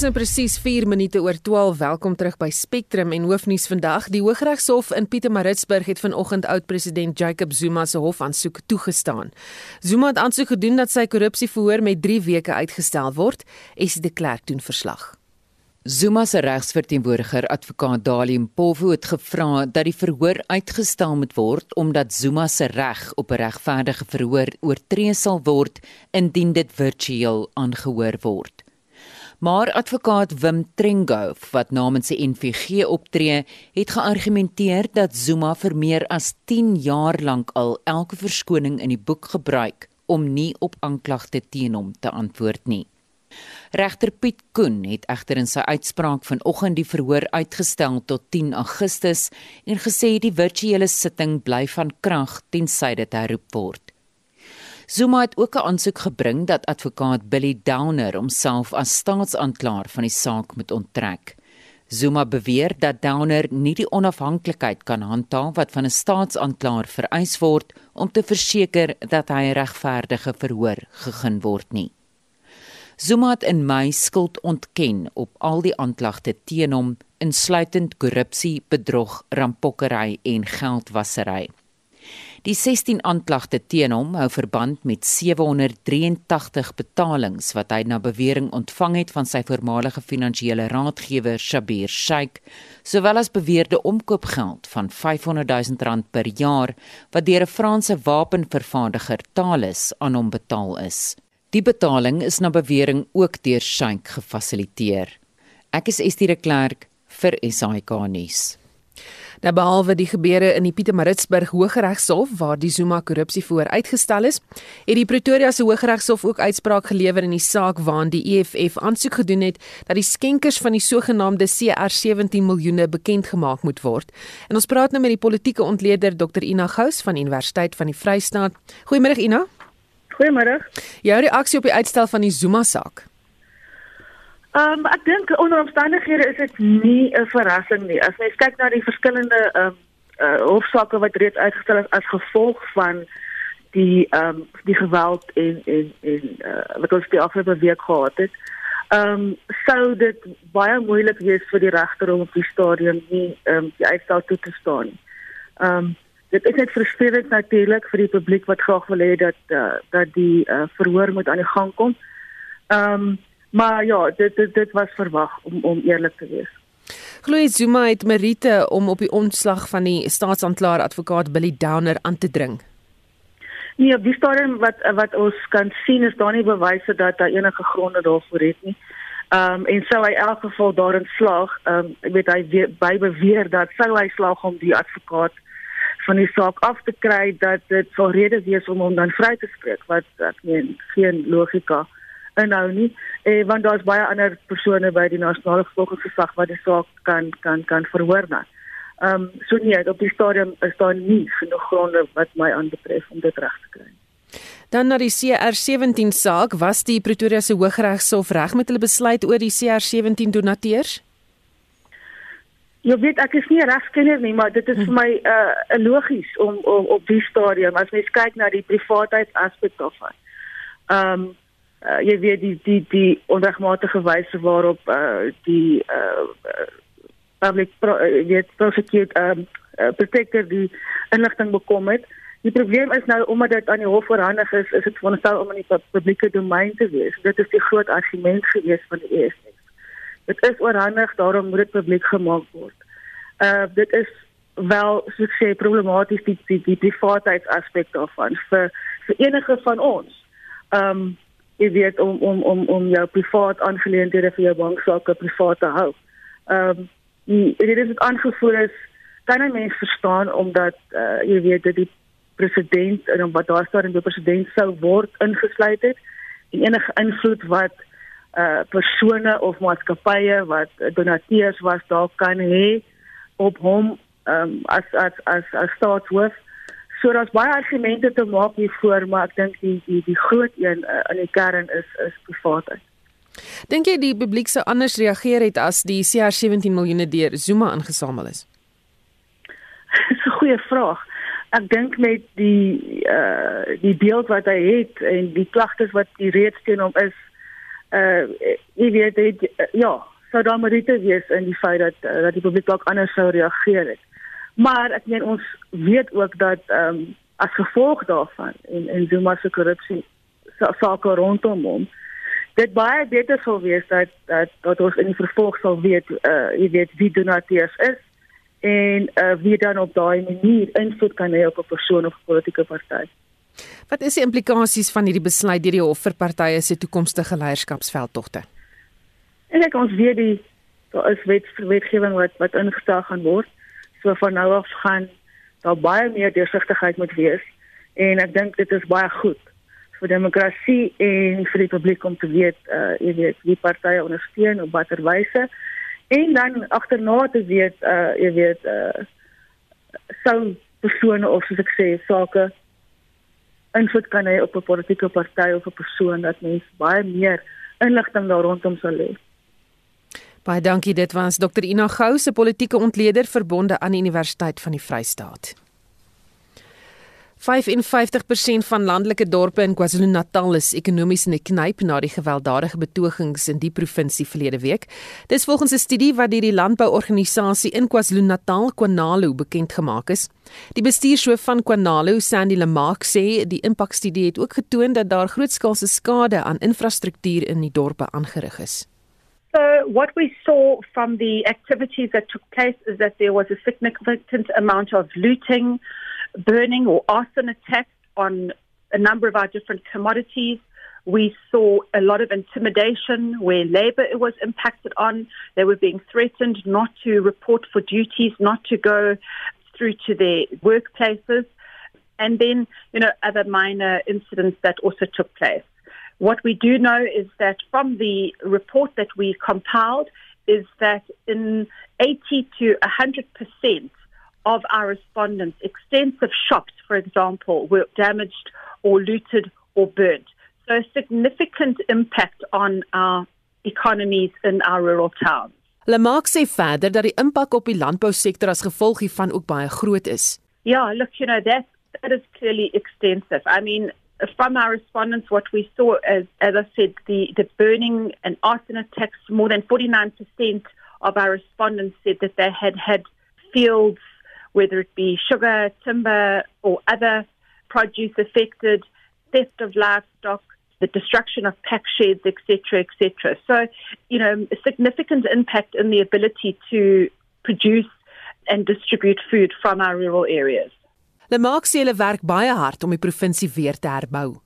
Dis nou presies 4 minute oor 12. Welkom terug by Spectrum en hoofnuus vandag. Die Hooggeregshof in Pietermaritzburg het vanoggend oud-president Jacob Zuma se hofaansoek toegestaan. Zuma het aansoek gedoen dat sy korrupsieverhoor met 3 weke uitgestel word. Es de Klerk doen verslag. Zuma se regsverteenwoordiger, advokaat Dalium Polvo het gevra dat die verhoor uitgestel moet word omdat Zuma se reg op 'n regverdige verhoor oortree sal word indien dit virtueel aangehoor word. Maar advokaat Wim Trengo wat namens die NVG optree, het geargumenteer dat Zuma vir meer as 10 jaar lank al elke verskoning in die boek gebruik om nie op aanklagte teen hom te antwoord nie. Regter Piet Koen het egter in sy uitspraak vanoggend die verhoor uitgestel tot 10 Augustus en gesê die virtuele sitting bly van krag tensy dit herroep word. Zuma het ook 'n aansoek gebring dat advokaat Billy Downer homself as staatsaanklaer van die saak moet onttrek. Zuma beweer dat Downer nie die onafhanklikheid kan handhaaf wat van 'n staatsaanklaer vereis word om te verseker dat hy 'n regverdige verhoor gegee word nie. Zuma het in Mei skuld ontken op al die aanklagte teen hom, insluitend korrupsie, bedrog, rampokkery en geldwasery. Die 16 aanklagte teen hom hou verband met 783 betalings wat hy na bewering ontvang het van sy voormalige finansiële raadgewer Shabir Sheikh, sowel as beweerde omkoopgeld van 500 000 rand per jaar wat deur 'n Franse wapenvervaardiger Thales aan hom betaal is. Die betaling is na bewering ook deur Sheikh gefasiliteer. Ek is Estie de Klerk vir SAK nuus. Nou behalwe die gebeure in die Pietermaritzburg Hooggeregshof waar die Zuma korrupsie voor uitgestel is, het die Pretoria se Hooggeregshof ook uitspraak gelewer in die saak waarin die EFF aansoek gedoen het dat die skenkers van die sogenaamde CR17 miljoene bekend gemaak moet word. En ons praat nou met die politieke ontleder Dr Ina Gous van Universiteit van die Vrystaat. Goeiemôre Ina. Goeiemôre. Jou reaksie op die uitstel van die Zuma saak? Ehm um, ek dink onder omstandighede is dit nie 'n verrassing nie. As jy kyk na die verskillende ehm um, uh, hofsaake wat reeds uitgestel is as gevolg van die ehm um, die geweld en en en uh, wat ons die afgelope week gehad het. Ehm um, sou dit baie moeilik wees vir die regter om op die stadium nie ehm um, die uitstel toe te staan nie. Ehm um, dit is net frustrerend natuurlik vir die publiek wat graag wil hê dat uh, dat die uh, verhoor moet aan die gang kom. Ehm um, Maar ja, dit dit dit was verwag om om eerlik te wees. Gloy Zuma het Merite om op die ontslag van die staatsanklaer advokaat Billy Downer aan te dring. Nee, op die stadium wat wat ons kan sien is daar nie bewyse dat daar enige gronde daarvoor het nie. Ehm um, en sou hy in elk geval daarin slaag, ehm um, ek weet hy weer, by beweer dat sou hy slaag om die advokaat van die saak af te kry dat dit sou rede wees om hom dan vry te spreek wat ek meen geen logika inhou nie eh, want daar's baie ander persone by die nasionale vervolgingsgesag wat die saak kan kan kan verhoor dan. Ehm um, so nee, op die stadium is daar nie genoeg gronde wat my aanbetref om dit reg te kry. Dan na die CR17 saak, was die Pretoria se Hooggeregshof reg met hulle besluit oor die CR17 donateurs? Jy weet ek is nie regskenner nie, maar dit is vir my uh logies om, om op die stadium as mens kyk na die privaatheid aspek daarvan. Ehm um, uh, jy weet die die die onregmatige wyse waarop uh, die uh, public pro, uh, weet prosecute um, uh, protector die inligting bekom het. Die probleem is nou omdat dit aan die hof voorhandig is, is dit veronderstel om in die publieke domein te wees. Dit is die groot argument gewees van die EFF. Dit is oorhandig, daarom moet dit publiek gemaak word. Uh dit is wel soos sê problematies die die, die privaatheidsaspek daarvan vir vir enige van ons. Ehm um, jy weet om om om om jou privaat aangeleenthede vir jou banksaake privaat te hou. Ehm um, dit is aangevoer is kan 'n mens verstaan omdat uh, jy weet dat die president en wat daar staan in die president sou word ingesluit het en enige invloed wat uh persone of maatskappye wat donateurs was daar kan hê op hom um, as as as as staatshoof So daar's baie argumente te maak hiervoor, maar ek dink die die die groot een uh, in die kern is is privaatheid. Dink jy die publiek sou anders reageer het as die CR17 miljoene deur Zuma ingesamel is? Dis 'n goeie vraag. Ek dink met die uh die beeld wat hy het en die klagtes wat die reeds teen hom is, uh jy weet uh, ja, sou daar maar dit wees in die feit dat uh, dat die publiek ook anders sou reageer het. Maar ek meen ons weet ook dat ehm um, as gevolg daarvan en en Zuma se korrupsie sake rondom hom dit baie beter sou wees dat dat dat ons in die vervolg sal weet uh jy weet wie donateurs is en uh wie dan op daai manier invloed kan hê op 'n persoon of 'n politieke party. Wat is die implikasies van hierdie besluit deur die hof vir partye se toekomstige leierskapsveldtogte? En ek ons weet die daar is wet wetgewing wat wat ingestel gaan word. So van nou af gaan daar baie meer deursigtigheid moet wees en ek dink dit is baie goed vir demokrasie en vir die publiek om te weet uh jy weet wie partye ondersteun op watter wyse en dan agterna te weet uh jy weet uh sou persone of soos ek sê sake invloed kan hê op 'n politieke party of 'n persoon dat mens baie meer inligting daar rondom sal hê. Baie dankie dit was Dr Ina Gou se politieke ontleder verbonde aan die Universiteit van die Vrystaat. 55% van landelike dorpe in KwaZulu-Natal is ekonomies in 'n knyp na die gewelddadige betogings in die provinsie verlede week. Dis volgens 'n studie wat deur die landbouorganisasie in KwaZulu-Natal, KwaNalu, bekend gemaak is. Die bestuurshoof van KwaNalu, Sandy Lemark, sê die impakstudie het ook getoon dat daar grootskaalse skade aan infrastruktuur in die dorpe aangerig is. So, what we saw from the activities that took place is that there was a significant amount of looting, burning or arson attacks on a number of our different commodities. We saw a lot of intimidation where labor was impacted on. They were being threatened not to report for duties, not to go through to their workplaces. And then, you know, other minor incidents that also took place. What we do know is that from the report that we compiled is that in 80 to 100 percent of our respondents, extensive shops, for example, were damaged or looted or burnt. So a significant impact on our economies in our rural towns. Lemark sê verder dat die impak op die landbousektor as gevolg hiervan ook baie groot is. Yeah, look, you know that that is clearly extensive. I mean, from our respondents, what we saw as as I said, the the burning and arson attacks. More than forty nine percent of our respondents said that they had had fields whether it be sugar, timber, or other produce affected, theft of livestock, the destruction of pack sheds, etc., etc. So, you know, a significant impact in the ability to produce and distribute food from our rural areas. Lemark sê hulle werk baie hard om die provinsie weer te herbou.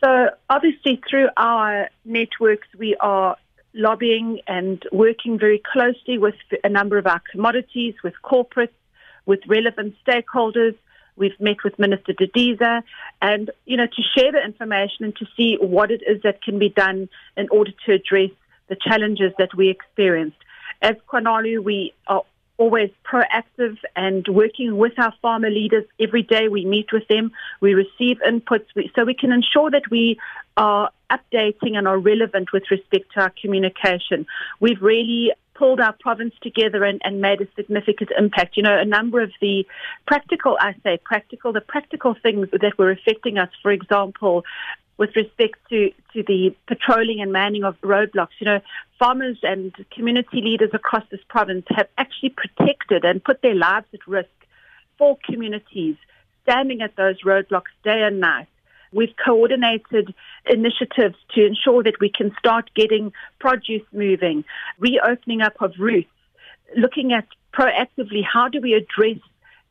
So, obviously through our networks we are lobbying and working very closely with a number of our commodities, with corporates, with relevant stakeholders. We've met with Minister Didiza and, you know, to share the information and to see what it is that can be done in order to address the challenges that we experienced. As Kwanalu, we are always proactive and working with our farmer leaders every day. We meet with them, we receive inputs, so we can ensure that we are updating and are relevant with respect to our communication. We've really pulled our province together and, and made a significant impact. You know, a number of the practical, I say practical, the practical things that were affecting us, for example, with respect to, to the patrolling and manning of roadblocks. You know, farmers and community leaders across this province have actually protected and put their lives at risk for communities standing at those roadblocks day and night. We've coordinated initiatives to ensure that we can start getting produce moving, reopening up of routes, looking at proactively how do we address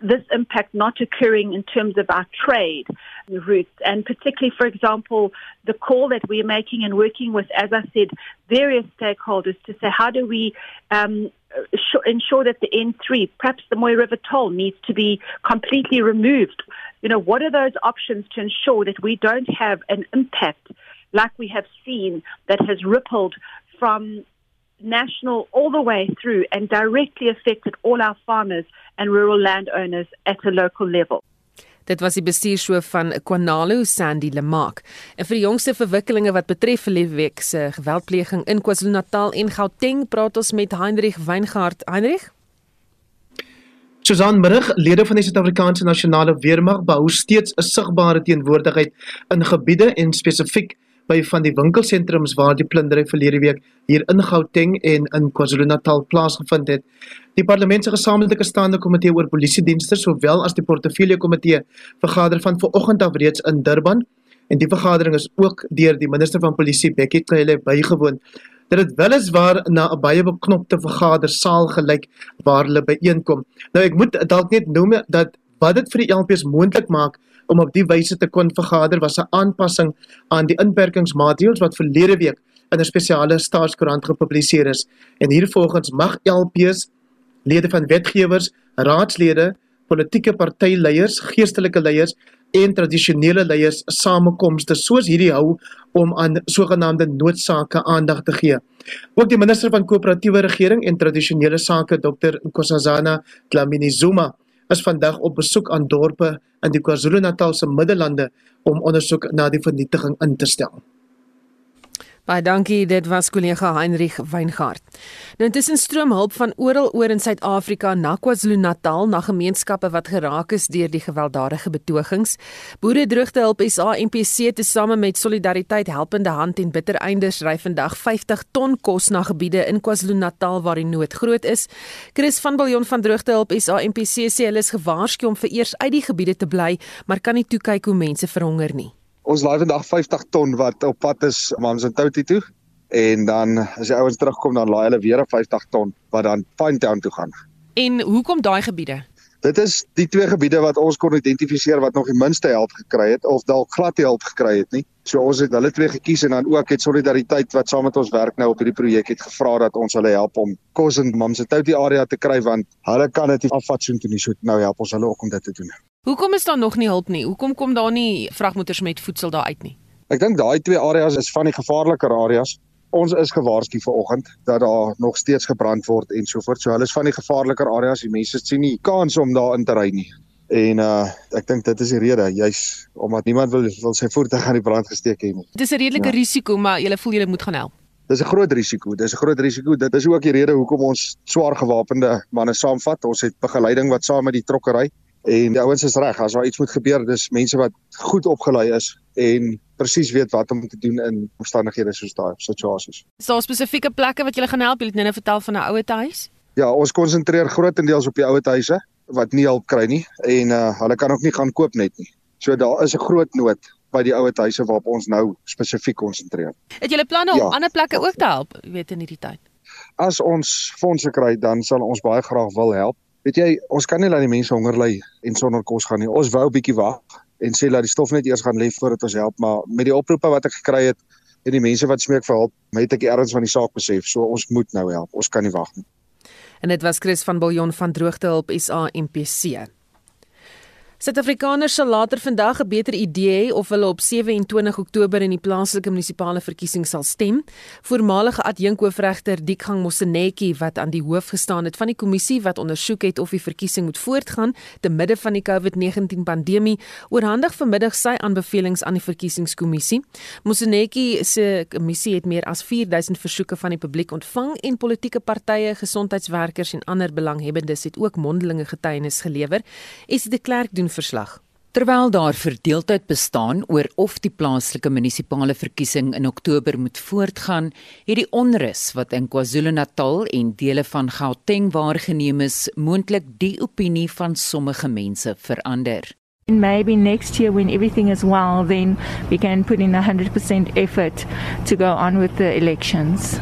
this impact not occurring in terms of our trade routes and particularly for example the call that we're making and working with as i said various stakeholders to say how do we um, ensure that the N3, perhaps the Moy River toll, needs to be completely removed. You know, what are those options to ensure that we don't have an impact like we have seen that has rippled from national all the way through and directly affected all our farmers and rural landowners at a local level? Dit was die bestuurshoof van Kwanalo Sandy Lemak. En vir die jongste verwikkelinge wat betref verlede week se geweldpleging in KwaZulu-Natal en Gauteng, praat ons met Heinrich Weingart. Heinrich? Susan Brug, lede van die Suid-Afrikaanse Nasionale Weermag, behou steeds 'n sigbare teenwoordigheid in gebiede en spesifiek by van die winkelsentrums waar die plundering verlede week hier in Gauteng en in KwaZulu-Natal plaasgevind het. Die parlement se gesamentlike staande komitee oor polisiedienste sowel as die portefeulje komitee vergader van vanoggend af reeds in Durban en die vergadering is ook deur die minister van polisie Bekkie Cele bygewoon. Dit het weliswaar na 'n baie beknopte vergadersaal gelyk waar hulle byeenkom. Nou ek moet dalk net noem dat wat dit vir die LPs moontlik maak om op die wyse te kon vergader was 'n aanpassing aan die inperkingsmaatreëls wat verlede week in 'n spesiale staatskoerant gepubliseer is. En hiervolgens mag LPs, lede van wetgewers, raadslede, politieke partyleiers, geestelike leiers en tradisionele leiers samekomste soos hierdie hou om aan sogenaamde noodsake aandag te gee. Ook die minister van koöperatiewe regering en tradisionele sake Dr Nkosazana Dlamini Zuma is vandag op besoek aan dorpe in die KwaZulu-Natal se Middellande om ondersoek na die vernietiging in te stel. Baie dankie, dit was kollega Heinrich Weingart. Nou intussen stroom hulp van oral oor in Suid-Afrika na KwaZulu-Natal na gemeenskappe wat geraak is deur die gewelddadige betogings. Boere droogtehulp SA MPC tesame met Solidariteit Helpende Hand en Bittereinders ry vandag 50 ton kos na gebiede in KwaZulu-Natal waar die nood groot is. Chris van Biljon van Droogtehulp SA MPC sê hulle is gewaarsku om vereers uit die gebiede te bly, maar kan nie toe kyk hoe mense verhonger nie. Ons laai vandag 50 ton wat op pad is Mamsentouti toe en dan as die ouens terugkom dan laai hulle weer 'n 50 ton wat dan Pinetown toe gaan. En hoekom daai gebiede? Dit is die twee gebiede wat ons kon identifiseer wat nog die minste help gekry het of dalk glad nie hulp gekry het nie. So ons het hulle twee gekies en dan ook het Solidariteit wat saam met ons werk nou op hierdie projek het gevra dat ons hulle help om kos in Mamsentouti area te kry want hulle kan dit afvat so toe nie so nou help ons hulle ook om dit te doen. Hoekom is daar nog nie hulp nie? Hoekom kom daar nie vragmotors met voedsel daar uit nie? Ek dink daai twee areas is van die gevaarliker areas. Ons is gewaarsku vanoggend dat daar nog steeds gebrand word en so voort. So hulle is van die gevaarliker areas. Die mense sien nie kans om daar in te ry nie. En uh ek dink dit is die rede, juis omdat niemand wil wil sy voertuig aan die brand gesteek hê nie. Dit is 'n redelike ja. risiko, maar jy voel jy moet gaan help. Dis 'n groot risiko. Dis 'n groot risiko. Dit is ook die rede hoekom ons swaar gewapende manne saamvat. Ons het begeleiding wat saam met die trokkery En die ouens is reg, as daar iets moet gebeur, dis mense wat goed opgelei is en presies weet wat om te doen in omstandighede soos daai situasies. Is daar spesifieke plekke wat julle gaan help? Jy het nou vertel van 'n ouer huis? Ja, ons konsentreer grootendeels op die ouer huise wat nie hulp kry nie en uh, hulle kan ook nie gaan koop net nie. So daar is 'n groot nood by die ouer huise waarop ons nou spesifiek konsentreer. Het julle planne ja. om ander plekke ook te help, weet in hierdie tyd? As ons fondse kry, dan sal ons baie graag wil help. Weet jy, ons kan nie laat die mense honger ly en sonder kos gaan nie. Ons wou 'n bietjie wag en sê laat die stof net eers gaan lê voordat ons help, maar met die oproepe wat ek gekry het en die mense wat smeek vir hulp, het ek erns van die saak besef. So ons moet nou help. Ons kan nie wag nie. En dit was Chris van Biljon van Droogtehulp SA MPC. Suid-Afrikaners sal later vandag 'n beter idee hê of hulle op 27 Oktober in die plaaslike munisipale verkiesing sal stem. Voormalige adjunkhoofregter Dikgang Mosenetjie wat aan die hoof gestaan het van die kommissie wat ondersoek het of die verkiesing moet voortgaan te midde van die COVID-19 pandemie, oorhandig vanmiddag sy aanbevelings aan die verkiesingskommissie. Mosenetjie se kommissie het meer as 4000 versoeke van die publiek ontvang en politieke partye, gesondheidswerkers en ander belanghebbendes het ook mondelinge getuienis gelewer. Is die klerk doen verslag. Terwyl daar verdeeldheid bestaan oor of die plaaslike munisipale verkiesing in Oktober moet voortgaan, het die onrus wat in KwaZulu-Natal en dele van Gauteng waargeneem is, moontlik die opinie van sommige mense verander. And maybe next year when everything is well, then we can put in 100% effort to go on with the elections.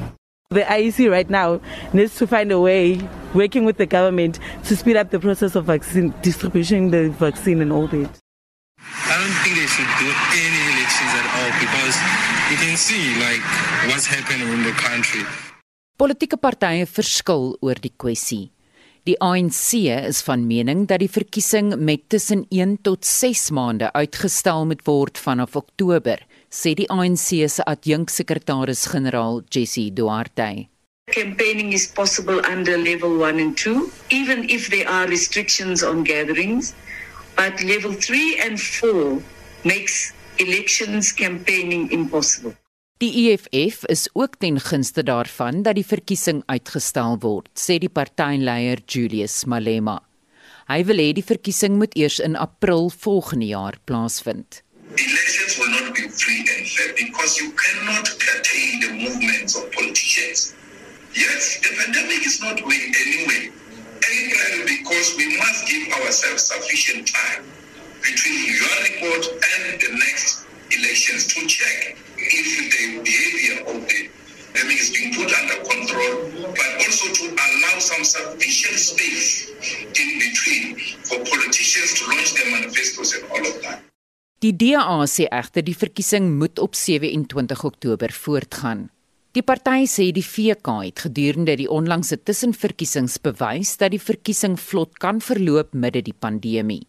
The IEC right now needs to find a way, working with the government, to speed up the process of vaccine distribution, the vaccine, and all that. I don't think they should do any elections at all because you can see like what's happening in the country. Politieke partye verskil oor die kwessie. Die ANC is van mening dat die verkiesing met tussen 1 tot 6 maande uitgestel moet word vanaf Oktober sê die ANC se adjunksekretaris-generaal Jessie Duarte. Campaigning is possible under level 1 and 2 even if there are restrictions on gatherings but level 3 and 4 makes elections campaigning impossible. Die EFF is ook ten gunste daarvan dat die verkiesing uitgestel word, sê die partyleier Julius Malema. Hy wil hê die verkiesing moet eers in April volgende jaar plaasvind. Elections will not free and fair because you cannot curtail the movements of politicians. Yes, the pandemic is not going anywhere. April because we must give ourselves sufficient time between your report and the next elections to check if the behavior of the pandemic is being put under control, but also to allow some sufficient space in between for politicians to launch their manifestos and all of that. Die DA sê egter die verkiesing moet op 27 Oktober voortgaan. Die party sê die VK het gedurende die onlangse tussenverkiesings bewys dat die verkiesing vlot kan verloop midde die pandemie.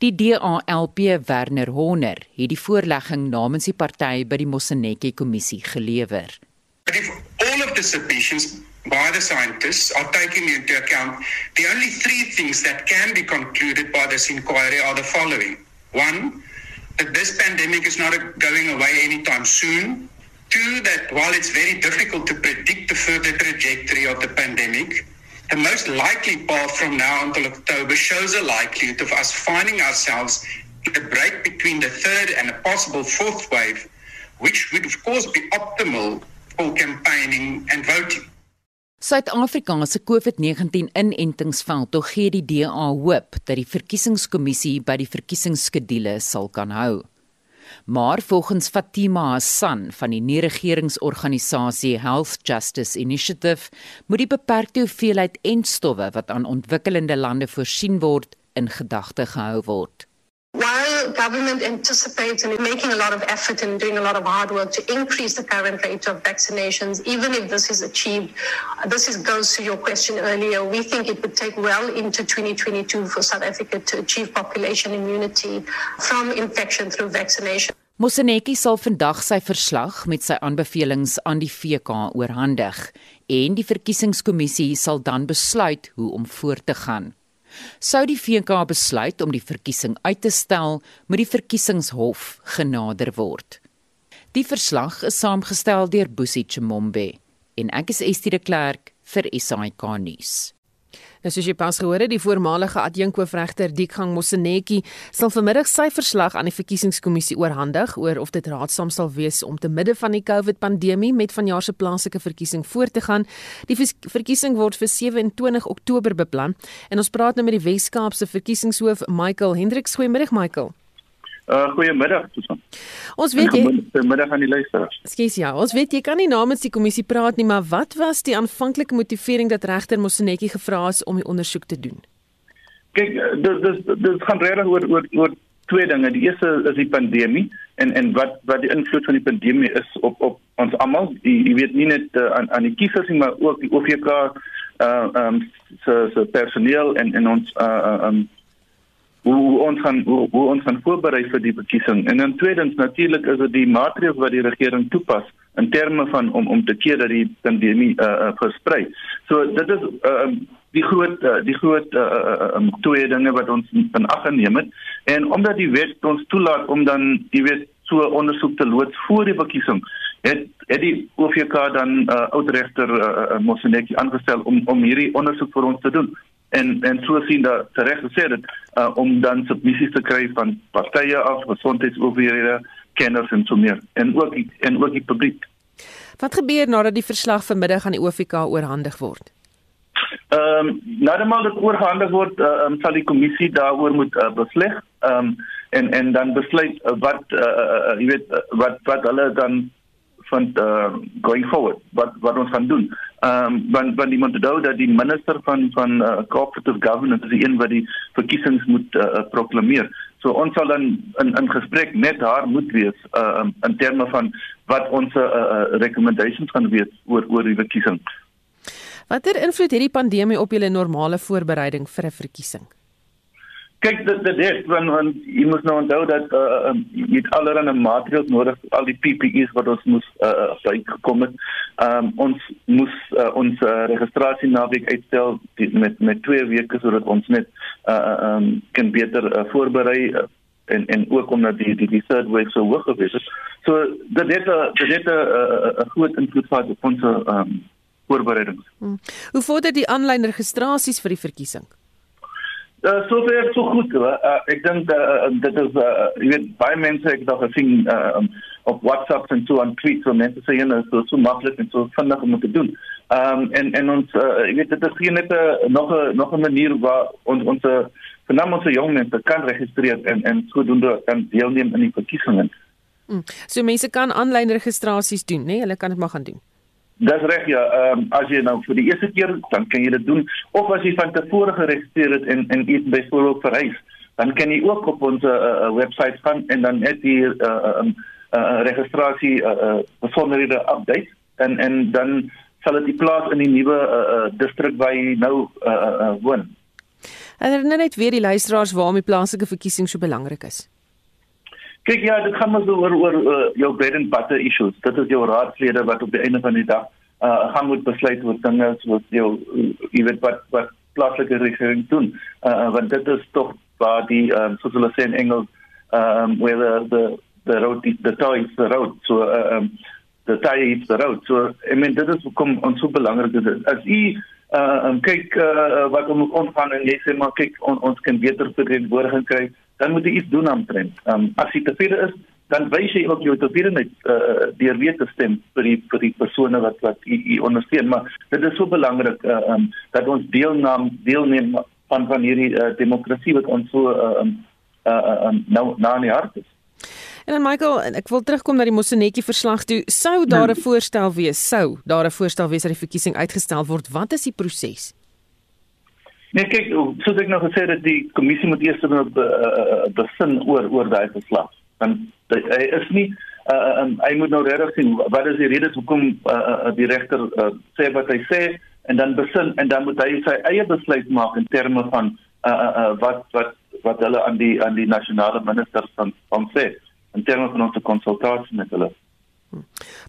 Die DALP Werner Horner het die voorlegging namens die party by die Moseneke kommissie gelewer. If all of the submissions by the scientists are taken into account, the only three things that can be concluded by this inquiry are the following. One, that this pandemic is not going away anytime soon. Two, that while it's very difficult to predict the further trajectory of the pandemic, the most likely path from now until October shows a likelihood of us finding ourselves in a break between the third and a possible fourth wave, which would, of course, be optimal for campaigning and voting. Suid-Afrika se COVID-19 inentingsveld tog gee die DA hoop dat die verkiesingskommissie by die verkiesingsskedule sal kan hou. Maar volgens Fatima Hassan van die nie-regeringsorganisasie Health Justice Initiative moet die beperkte hoeveelheid entstowwe wat aan ontwikkelende lande voorsien word in gedagte gehou word. While government anticipates and is making a lot of effort and doing a lot of hard work to increase the current rate of vaccinations, even if this is achieved, this is, goes to your question earlier. We think it would take well into 2022 for South Africa to achieve population immunity from infection through vaccination. Moseneki sal vandag sy verslag met sy aanbevelings aan die VK oorhandig en die verkiesingskommissie sal dan besluit hoe om voort te gaan. Sou die VK besluit om die verkiesing uit te stel, moet die verkiesingshof genader word. Die verslag is saamgestel deur Boesie Chimombe en ek is Estie de Klerk vir SAK nuus. Nou soos jy pas gehoor het, die voormalige adjunkhoofregter Dikgang Mosenetjie sal vanmiddag sy verslag aan die verkiesingskommissie oorhandig oor of dit raadsaam sal wees om te midde van die COVID-pandemie met vanjaar se plaaslike verkiesing voort te gaan. Die verkiesing word vir 27 Oktober beplan en ons praat nou met die Wes-Kaapse verkiesingshoof Michael Hendriks. Goeiemiddag Michael. Uh goeiemiddag Susan. Ons weet jy Goeiemiddag aan die luisteraars. Skus ja, ons weet jy kan nie namens die kommissie praat nie, maar wat was die aanvanklike motivering dat regter Mosenetjie gevra is om die ondersoek te doen? Kyk, dit dit dit gaan regtig oor oor oor twee dinge. Die eerste is die pandemie en en wat wat die invloed van die pandemie is op op ons almal. Jy, jy weet nie net uh, aan aan die kiesers nie, maar ook die OVK uh ehm um, se se personeel en en ons uh um hoe, hoe ons gaan hoe, hoe ons gaan voorberei vir die verkiesing. En dan tweedens natuurlik is dit die maatreëls wat die regering toepas in terme van om om te keer dat die pandemie uh, uh versprei. So dit is uh die groot uh, die groot uh, um, twee dinge wat ons in ag geneem het en omdat die wet ons toelaat om dan jy weet so ondersoek te loods voor die verkiesing het het die OVK dan uh, oudregter uh, Mosenetjie aangestel om om hierdie ondersoek vir ons te doen en en so sien dat reg gesê dit uh, om dan submissies te kry van partye af, gesondheidsowerhede, kenners en so meer en ook en ook die publiek. Wat gebeur nadat die verslag vanmiddag aan die OFK oorhandig word? Ehm um, nadat dit oorhandig word, uh, um, sal die kommissie daaroor moet uh, besleg. Ehm um, en en dan besluit uh, wat uh, uh, jy weet uh, wat wat hulle dan van uh, going forward wat wat ons gaan doen. Ehm um, want want die moet onthou dat die minister van van uh, cooperative governance is die een wat die verkiesings moet uh, proklameer. So ons sal dan in in gesprek met haar moet wees uh, um, in terme van wat ons uh, uh, recommendations gaan wees oor oor die verkiesing. Watter invloed het die pandemie op julle normale voorbereiding vir 'n verkiesing? Kyk dit dit het want, want jy moet nou onthou dat uh, um, jy het allerlei maatreëls nodig al die PPE's wat ons moes uh, bygekom het. Um, ons moes uh, ons uh, registrasie naweek uitstel die, met met 2 weke sodat ons net uh, um, kan beter uh, voorberei uh, en en ook omdat die die, die third wave so hoog gewees het. So dit het dit het 'n groot invloed gehad op ons um, voorbereidings. Hmm. Hoe vorder die aanlyn registrasies vir die verkiesing? Uh, sover so goed. Uh, ek dink uh, dit is uh, jy weet baie mense ek al gesien uh, op WhatsApp en so aan tweets en mense sê jy is so, so maklik en so vinnig om te doen. Ehm um, en en ons uh, jy weet dit is geen net 'n nog 'n nog 'n manier waar ons ons vernam ons jong mense kan registreer en en sodoende kan deelneem in die verkiesings. Mm. So mense kan aanlyn registrasies doen, né? Nee? Hulle kan dit maar gaan doen. Dis reg ja, ehm um, as jy nou vir die eerste keer dan kan jy dit doen of as jy van tevore geregistreer het en en iets byvoorbeeld verhuis, dan kan jy ook op ons uh, uh, webwerf gaan en dan net die uh, uh, uh, registrasie uh, uh, besonderhede update en en dan sal dit plaas in die nuwe uh, uh, distrik waar jy nou uh, uh, woon. En dan net weer die luisteraars waarom die plaaslike verkiesing so belangrik is. Kyk ja, dit gaan maar oor oor uh, jou bread and butter issues. Dit is jou raadslede wat op die einde van die dag uh, gaan moet besluit oor dinge soos jou jy weet wat wat plaaslike regering doen. Uh, want dit is tog waar die um, soos hulle sê in Engels um where the the the road the, the toy is the road. So uh, um the tie is the road. So I mean dit is kom ons so belangrik is. As u uh um, kyk uh, wat om ons gaan en jy sê maar kyk on, ons kan beter verantwoordiging kry, dan moet jy iets doen aan trend. Um as jy tevrede is, dan wys jy ook jou tevredenheid uh deur weer te stem vir die vir die persone wat wat u, u ondersteun, maar dit is so belangrik uh um dat ons deelneem deelneem van van hierdie uh, demokrasie wat ons so uh um uh um, nou na in die hart is. En dan Michael, ek wil terugkom na die Mosonetjie verslag toe. Sou daar 'n voorstel wees, sou daar 'n voorstel wees dat die verkiesing uitgestel word. Wat is die proses? Nee, kyk, soos ek nou gesê het, die kommissie moet eers nou besin oor oor daai verslag. Want hy is nie uh um, hy moet nou regtig sien wat is die redes hoekom uh, uh, die regter uh, sê wat hy sê en dan besin en dan moet hy sy eie besluit maak in terme van uh, uh, uh, wat wat wat hulle aan die aan die nasionale minister van van sê in terme van ons konsultasie met hulle.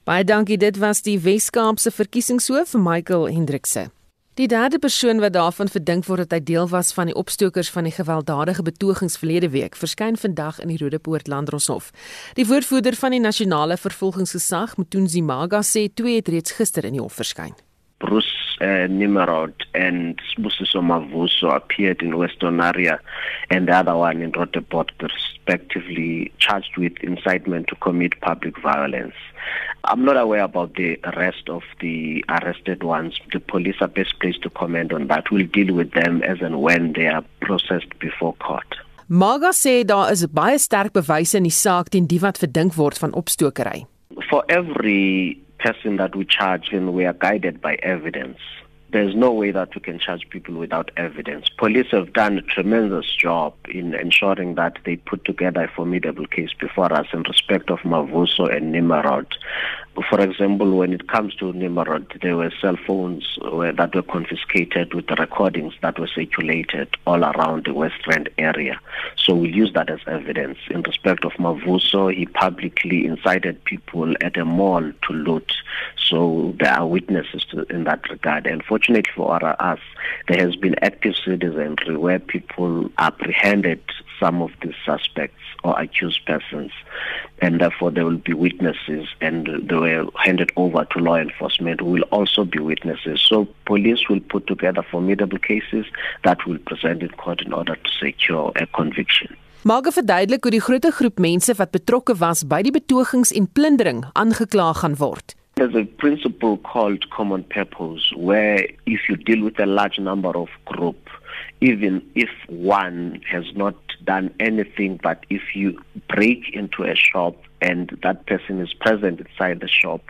Baie dankie. Dit was die Wes-Kaapse verkiesingshoof Michael Hendrikse. Die derde persoon wat daarvan verdink word dat hy deel was van die opstokers van die gewelddadige betogings verlede week, verskyn vandag in die Rodepoort Landdroshof. Die woordvoerder van die nasionale vervolgingsgesag, Mthunzi Maga, sê twee het reeds gister in die hof verskyn. Bruce uh, Nimrod and Busiso Mavuso appeared in Western area and the other one in Roteport respectively charged with incitement to commit public violence. I'm not aware about the rest of the arrested ones. The police are best placed to comment on that. We'll deal with them as and when they are processed before court. Maga sê daar is baie sterk bewyse in die saak teen die wat verdink word van opstokery. For every person that we charge and we are guided by evidence. There's no way that we can charge people without evidence. Police have done a tremendous job in ensuring that they put together a formidable case before us in respect of Mavuso and Nimarod. For example, when it comes to Nimrod, there were cell phones that were confiscated with the recordings that were circulated all around the West Rand area. So we use that as evidence. In respect of Mavuso, he publicly incited people at a mall to loot. So there are witnesses to, in that regard. And fortunately for us, there has been active citizenry where people apprehended some of these suspects or accused persons, and therefore there will be witnesses, and they were handed over to law enforcement who will also be witnesses. So police will put together formidable cases that will present in court in order to secure a conviction. Maak verduidelik hoe die groot groep mense wat betrokke was by die betogings en plundering aangekla gaan word. There's a principle called common purpose where if you deal with a large number of group even if one has not done anything, but if you break into a shop and that person is present inside the shop,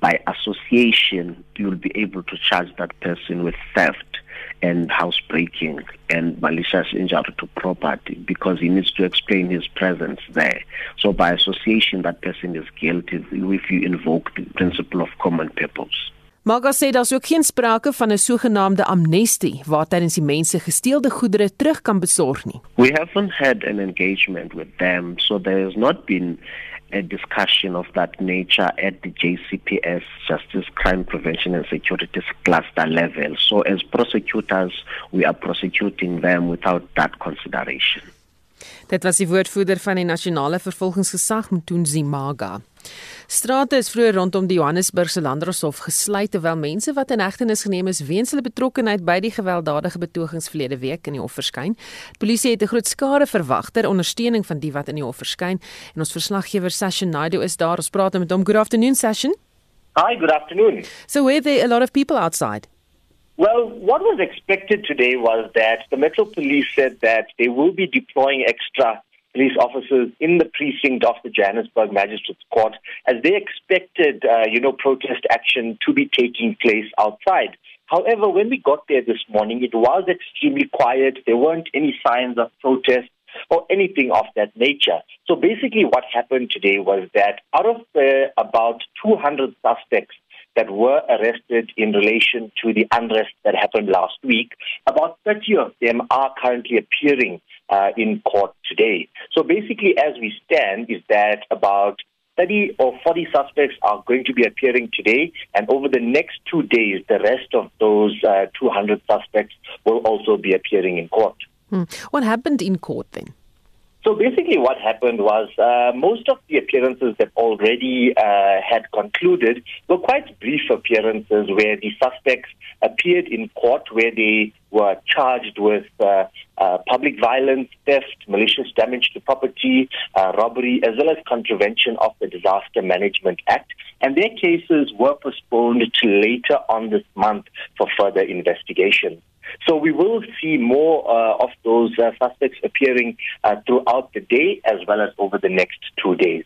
by association, you'll be able to charge that person with theft and housebreaking and malicious injury to property because he needs to explain his presence there. So by association, that person is guilty if you invoke the principle of common purpose. Maga sê daar's ook geen sprake van 'n sogenaamde amnestie waar tydens die mense gesteelde goedere terug kan besorg nie. We haven't had an engagement with them, so there has not been a discussion of that nature at the JCPS Justice Crime Prevention and Security Cluster level. So as prosecutors, we are prosecuting them without that consideration. Dit was die woordvoerder van die nasionale vervolgingsgesag, Mthunzi Maga. Strate is vroeër rondom die Johannesburgse Landdroshof gesluit terwyl mense wat in hegtenis geneem is weens hulle betrokkeheid by die gewelddadige betogings verlede week in die hof verskyn. Die polisie het 'n groot skare verwag ter ondersteuning van die wat in die hof verskyn en ons verslaggewer Sashin Naidu is daar. Ons praat met hom. Good afternoon, Sashin. Hi, good afternoon. So were there a lot of people outside? Well, what was expected today was that the Metro Police said that they will be deploying extra police officers in the precinct of the Johannesburg Magistrates Court as they expected, uh, you know, protest action to be taking place outside. However, when we got there this morning, it was extremely quiet. There weren't any signs of protest or anything of that nature. So basically, what happened today was that out of the about 200 suspects that were arrested in relation to the unrest that happened last week, about 30 of them are currently appearing uh, in court today. So basically, as we stand, is that about 30 or 40 suspects are going to be appearing today, and over the next two days, the rest of those uh, 200 suspects will also be appearing in court. Hmm. What happened in court then? So basically, what happened was uh, most of the appearances that already uh, had concluded were quite brief appearances where the suspects appeared in court where they were charged with uh, uh, public violence, theft, malicious damage to property, uh, robbery, as well as contravention of the Disaster Management Act. And their cases were postponed to later on this month for further investigation. So we will see more uh, of those uh, suspects appearing uh, throughout the day as well as over the next two days.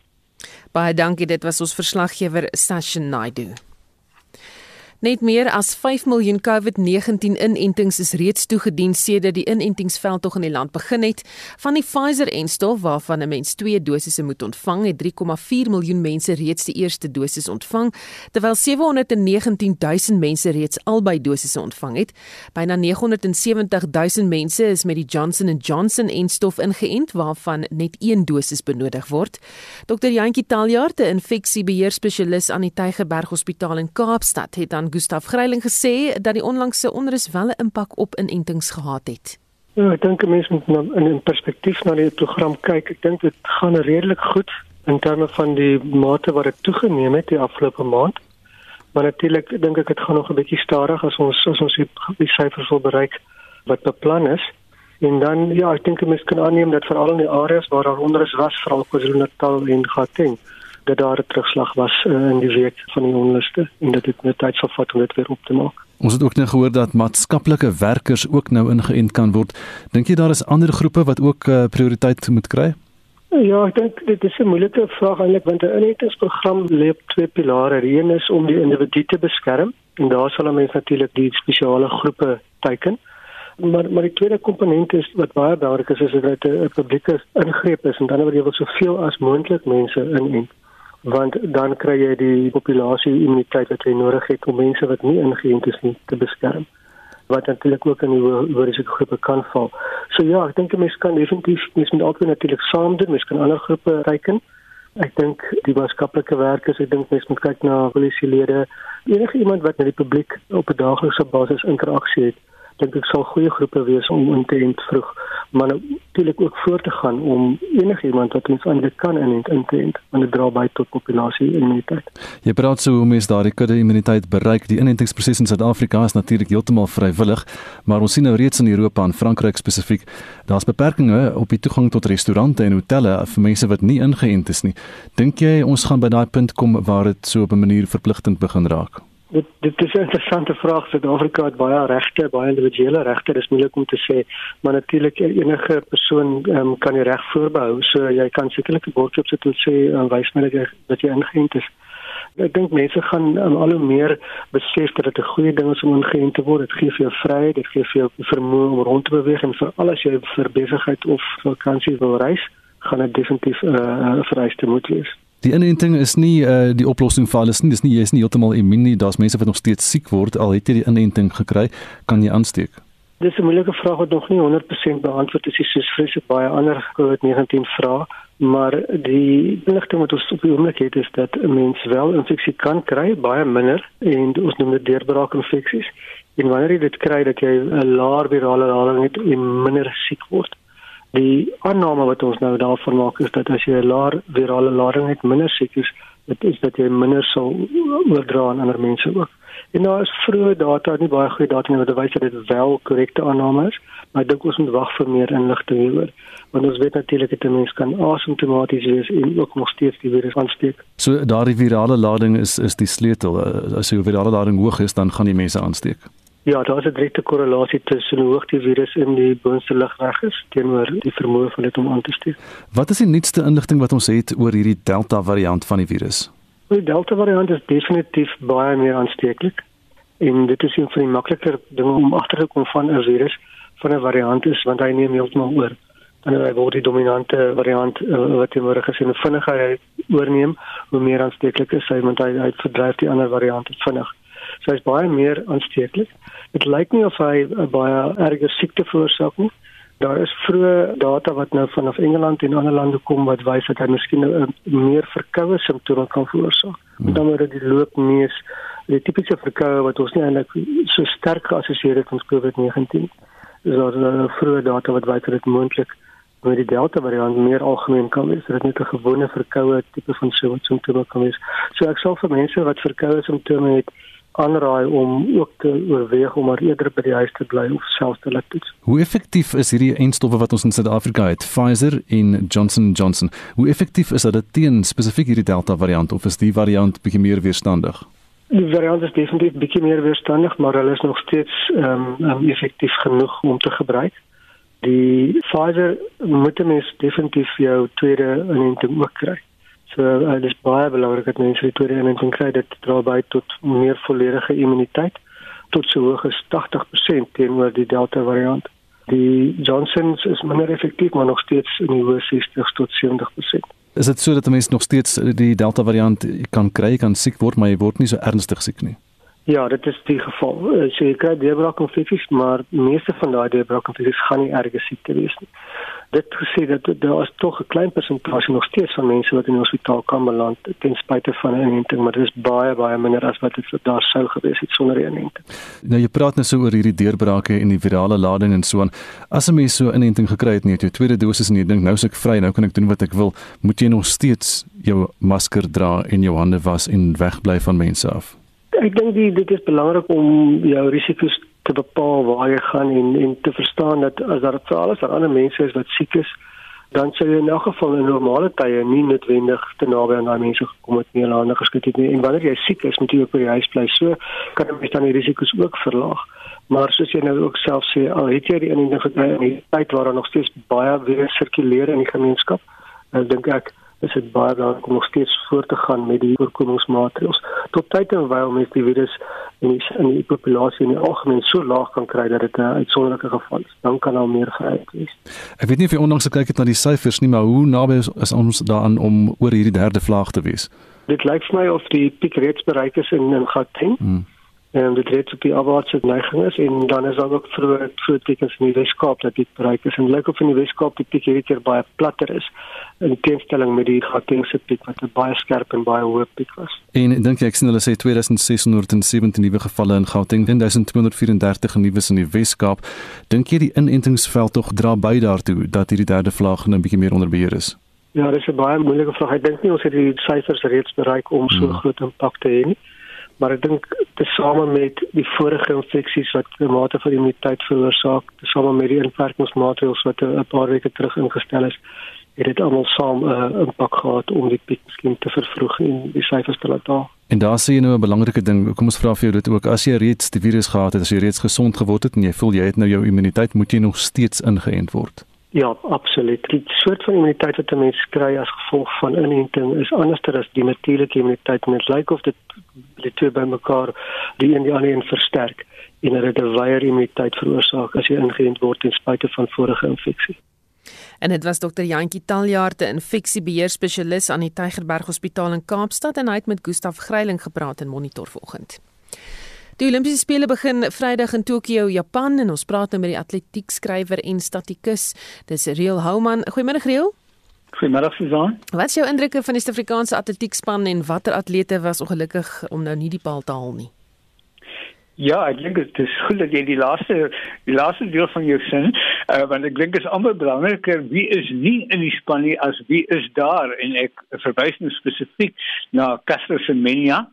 Baie dankie, dit was ons verslaggewer Sashin Naidu. Net meer as 5 miljoen COVID-19 inentings is reeds toegedien sedert die inentingsveldtog in die land begin het. Van die Pfizer-enstof waarvan 'n mens 2 dosisse moet ontvang, het 3,4 miljoen mense reeds die eerste dosis ontvang, terwyl 719 000 mense reeds albei dosisse ontvang het. Byna 970 000 mense is met die Johnson & Johnson-enstof ingeënt waarvan net 1 dosis benodig word. Dr. Jantjie Taljaard, 'n infeksiebeheerspesialis aan die Tygerberg Hospitaal in Kaapstad, het aan Gustaf Greiling gesê dat die onlangse onrus wel 'n impak op inentings gehad het. Ja, ek dink mense moet nou in 'n perspektief na die program kyk. Ek dink dit gaan redelik goed in terme van die mate wat dit toegeneem het die afgelope maand. Maar natuurlik dink ek dit gaan nog 'n bietjie stadig as ons as ons die, die syfers wil bereik wat beplan is. En dan ja, ek dink mense kan aanneem dat veral in die areas waar daar onrus was, veral KwaZulu-Natal en Gauteng, dat daar 'n terugslag was uh, in die week van die onluste en dat dit net tyd sal vat om dit weer op te maak. Ons het ook net gehoor dat maatskaplike werkers ook nou ingeënt kan word. Dink jy daar is ander groepe wat ook uh, prioriteit moet kry? Ja, ek dink dit is 'n moeilike vraag eintlik want 'n inentingsprogram lê op twee pilare. Die een is om die individu te beskerm en daar sal mense natuurlik die spesiale groepe teiken. Maar maar die tweede komponent is wat baie belangrik is is dat dit 'n publieke ingreep is en dan wil jy soveel as moontlik mense inent want dan kry jy die populasie immuniteit wat jy nodig het om mense wat nie ingeënt is nie te beskerm wat natuurlik ook in die hoë risikogroepe kan val. So ja, ek dink mense kan definitief mens moet altyd natuurlik saam doen, mens kan ander groepe teiken. Ek dink die maatskaplike werkers, ek dink mense moet kyk na polisielede, enige iemand wat met die publiek op 'n daaglikse basis interaksie het dink ek sal goeie groepe wees om in te ent vroeg maar natuurlik ook voor te gaan om enigiemand wat ons eintlik kan in ent in te ent want dit dra by tot populasie immuniteit. Jy praat so hoe mense daardie kudde immuniteit bereik. Die inentingsproses in Suid-Afrika is natuurlik heeltemal vrywillig, maar ons sien nou reeds in Europa en Frankryk spesifiek, daar's beperkings op die toegang tot restaurante en hotelle vir mense wat nie ingeënt is nie. Dink jy ons gaan by daai punt kom waar dit so op 'n manier verpligtend begin raak? Dit dit is 'n interessante vraag. Suid-Afrika het baie regte, baie individuele regte. Dit is moeilik om te sê, maar natuurlik enige persoon um, kan die reg voorbehou. So jy kan sekerlik 'n bord op sit en sê uh, wys my dat jy dat jy ingeënt is. Ek dink mense gaan um, al hoe meer besef dat dit 'n goeie ding is om ingeënt te word. Dit gee vir jou vryheid, dit gee vir jou vermoë om rond te beweeg en vir al as jy vir besigheid of vakansie wil reis, gaan dit definitief 'n uh, vereiste moet wees. Die inenting is nie uh, die oplossing vir alles nie. Dis nie jy is nie heeltemal immuun nie. Daar's mense wat nog steeds siek word al het jy die inenting gekry, kan jy aansteek. Dis 'n moeilike vraag wat nog nie 100% beantwoord is soos vreeslik baie ander COVID-19 vrae, maar die inligting wat ons op die oomblik het is dat 'n mens wel infeksie kan kry, baie minder en ons noem dit deurbraak infeksies. En wanneer jy dit kry dat jy 'n laer virale lading het en minder siek word, Die aanname wat ons nou daarvan maak is dat as jy 'n laer virale lading het, minder siek is, dit is dat jy minder sal oordra aan ander mense ook. En daar is vroeë data, nie baie goeie data nie wat wys dat dit wel korrekte aanname is, maar ek dink ons moet wag vir meer inligting hieroor. Want ons weet natuurlik dat 'n mens kan asymptomaties wees en ook nog steeds die virus aansteek. So daardie virale lading is is die sleutel. As die virale lading hoog is, dan gaan die mense aansteek. Ja, daar is 'n direkte korrelasie tussen hoe hoog die virus in die boonste lugweg is teenoor die vermoë van dit om aan te steek. Wat is die nuutste inligting wat ons het oor hierdie Delta variant van die virus? Die Delta variant is definitief baie meer aansteeklik en dit is een van die makliker dinge om agter te kom van 'n virus van 'n variant is want hy neem heeltemal oor. Dan hy word die dominante variant uh, wat teenwoordig is en vinniger hy oorneem, hoe meer aansteeklik is hy want hy hy verdryf die ander variante vinnig. So hy's baie meer aansteeklik. Dit lyk nie of hy 'n baie erge siekte veroorsaak nie. Daar is vroeë data wat nou vanaf Engeland en ander lande kom wat wys dat hy miskien 'n meer verkoue simptome kan veroorsaak. Hmm. Dan word die loopneus, die tipiese verkoue wat ons nie eintlik so sterk geassosieer het met COVID-19. Dis daar uh, vroeë data wat wys dat dit moontlik met die Delta variant meer algemeen kan wees. Dit is net 'n gewone verkoue tipe van simptome kan wees. So ek sal vir mense wat verkoue simptome het aanraai om ook te oorweeg om maar eerder by die huis te bly of selfs te laat toets. Hoe effektief is hierdie eindstowwe wat ons in Suid-Afrika het, Pfizer en Johnson & Johnson? Hoe effektief is dit teen spesifiek hierdie Delta variant of is die variant bietjie meer weerstandig? Die variant is definitief bietjie meer weerstandig, maar hulle is nog steeds ehm um, um, effektief genoeg om te gebruik. Die Pfizer moet mens definitief jou tweede inenting ook kry. So uh, dit is baie belangrik dat mense die tweede inenting kry dit dra by tot meer volledige immuniteit tot so hoog as 80% teenoor die Delta variant. Die Johnson's is minder effektief maar nog steeds in die hoë 60s tot 70%. Is dit so dat mense nog steeds die Delta variant kan kry, kan siek word, maar jy word nie so ernstig siek nie? Ja, dit is die geval. Eh, so jy kry deurbraakinfeksies, maar meeste van daai deurbraakinfeksies gaan nie erge siekte wees nie. Dit gesê dat daar is tog 'n klein persentasie nog steeds van mense wat in die hospitaal kan beland ten spyte van 'n inenting, maar dit is baie baie minder as wat dit daar sou gewees het sonder 'n inenting. Nou jy praat nou so oor hierdie deurbrake en die virale lading en so aan. As 'n mens so 'n inenting gekry het, net jou tweede dosis en jy dink nou is ek vry, nou kan ek doen wat ek wil, moet jy nog steeds jou masker dra en jou hande was en wegbly van mense af ek dink dit is belangrik om jou risiko's te bepaal waar jy gaan en en te verstaan dat as daar vir alles daar ander mense is wat siek is dan sou jy in elk geval in normale tye nie noodwendig te naby aan daai mense gekom het nie en hulle geskit het nie. En wanneer jy siek is moet jy op die huis bly. So kan jy dan die risiko's ook verlaag. Maar soos jy nou ook self sê al het jy die inenting gekry in die tyd waar daar nog steeds baie virus sirkuleer in die gemeenskap dan dink ek is dit baie belangrik om nog steeds voort te gaan met die voorkomingsmaatreëls. Tot tyd en wyl mens die virus in die, in die populasie in die algemeen so laag kan kry dat dit 'n uitsonderlike geval is, dan kan al meer vryheid wees. Ek weet nie of jy onlangs gekyk het na die syfers nie, maar hoe naby is, is ons daaraan om oor hierdie derde vlaag te wees? Dit lyk vir my of die piek reeds bereik is in in Gauteng. Hmm en dit het op die afwaartse neiging is en dan is daar ook vroeë vroeë tekens in die Weskaap dat dit bereik is en lyk of in die Weskaap die piek hierdie keer baie platter is in teenstelling met die Gautengse piek wat 'n baie skerp en baie hoë piek was. En dink jy ek sien hulle sê 2617 nuwe gevalle in Gauteng en 1234 nuus in die Weskaap. Dink jy die inentingsveld tog dra by daartoe dat hierdie derde vlaag nou 'n bietjie meer onder beheer is? Ja, dis 'n baie moeilike vraag. Ek dink nie ons het die syfers reeds bereik om so hmm. groot impak te hê nie maar ek dink tesame met die vorige infeksies wat 'n mate van immuniteit veroorsaak, tesame met die inperkingsmaatreëls wat 'n paar weke terug ingestel is, het dit almal saam 'n uh, impak gehad om die piek miskien te vervroeg en die syfers te laat daal. En daar sien jy nou 'n belangrike ding. Kom ons vra vir jou dit ook. As jy reeds die virus gehad het, as jy reeds gesond geword het en jy voel jy het nou jou immuniteit, moet jy nog steeds ingeënt word. Ja, absoluut. Die soort van immuniteit wat 'n mens kry as gevolg van inenting is anderster as die natuurlike immuniteit en dit lyk of dit die twee bymekaar die een die ander een versterk en dat dit 'n wyeer immuniteit veroorsaak as jy ingeënt word ten spyte van vorige infeksie. En dit was dokter Jantjie Taljaard, 'n infeksiebeheer spesialis aan die Tygerberg Hospitaal in Kaapstad en hy het met Gustaf Greiling gepraat in Monitor vanoggend. Die Olimpiese spele begin Vrydag in Tokio, Japan en ons praat nou met die atletiekskrywer en statikus. Dis Real Houman. Goeiemôre Real. Goeiemôre Susan. Wat is jou indrukke van die Suid-Afrikaanse atletiekspan en watter atlete was ongelukkig om nou nie die paal te haal nie? Ja, ek dink dit is goed dat jy die laaste die laaste deel van jou sin Uh, want ek dink dit is amper belangriker wie is nie in die span nie as wie is daar en ek verwys nou spesifiek na Caster Semenya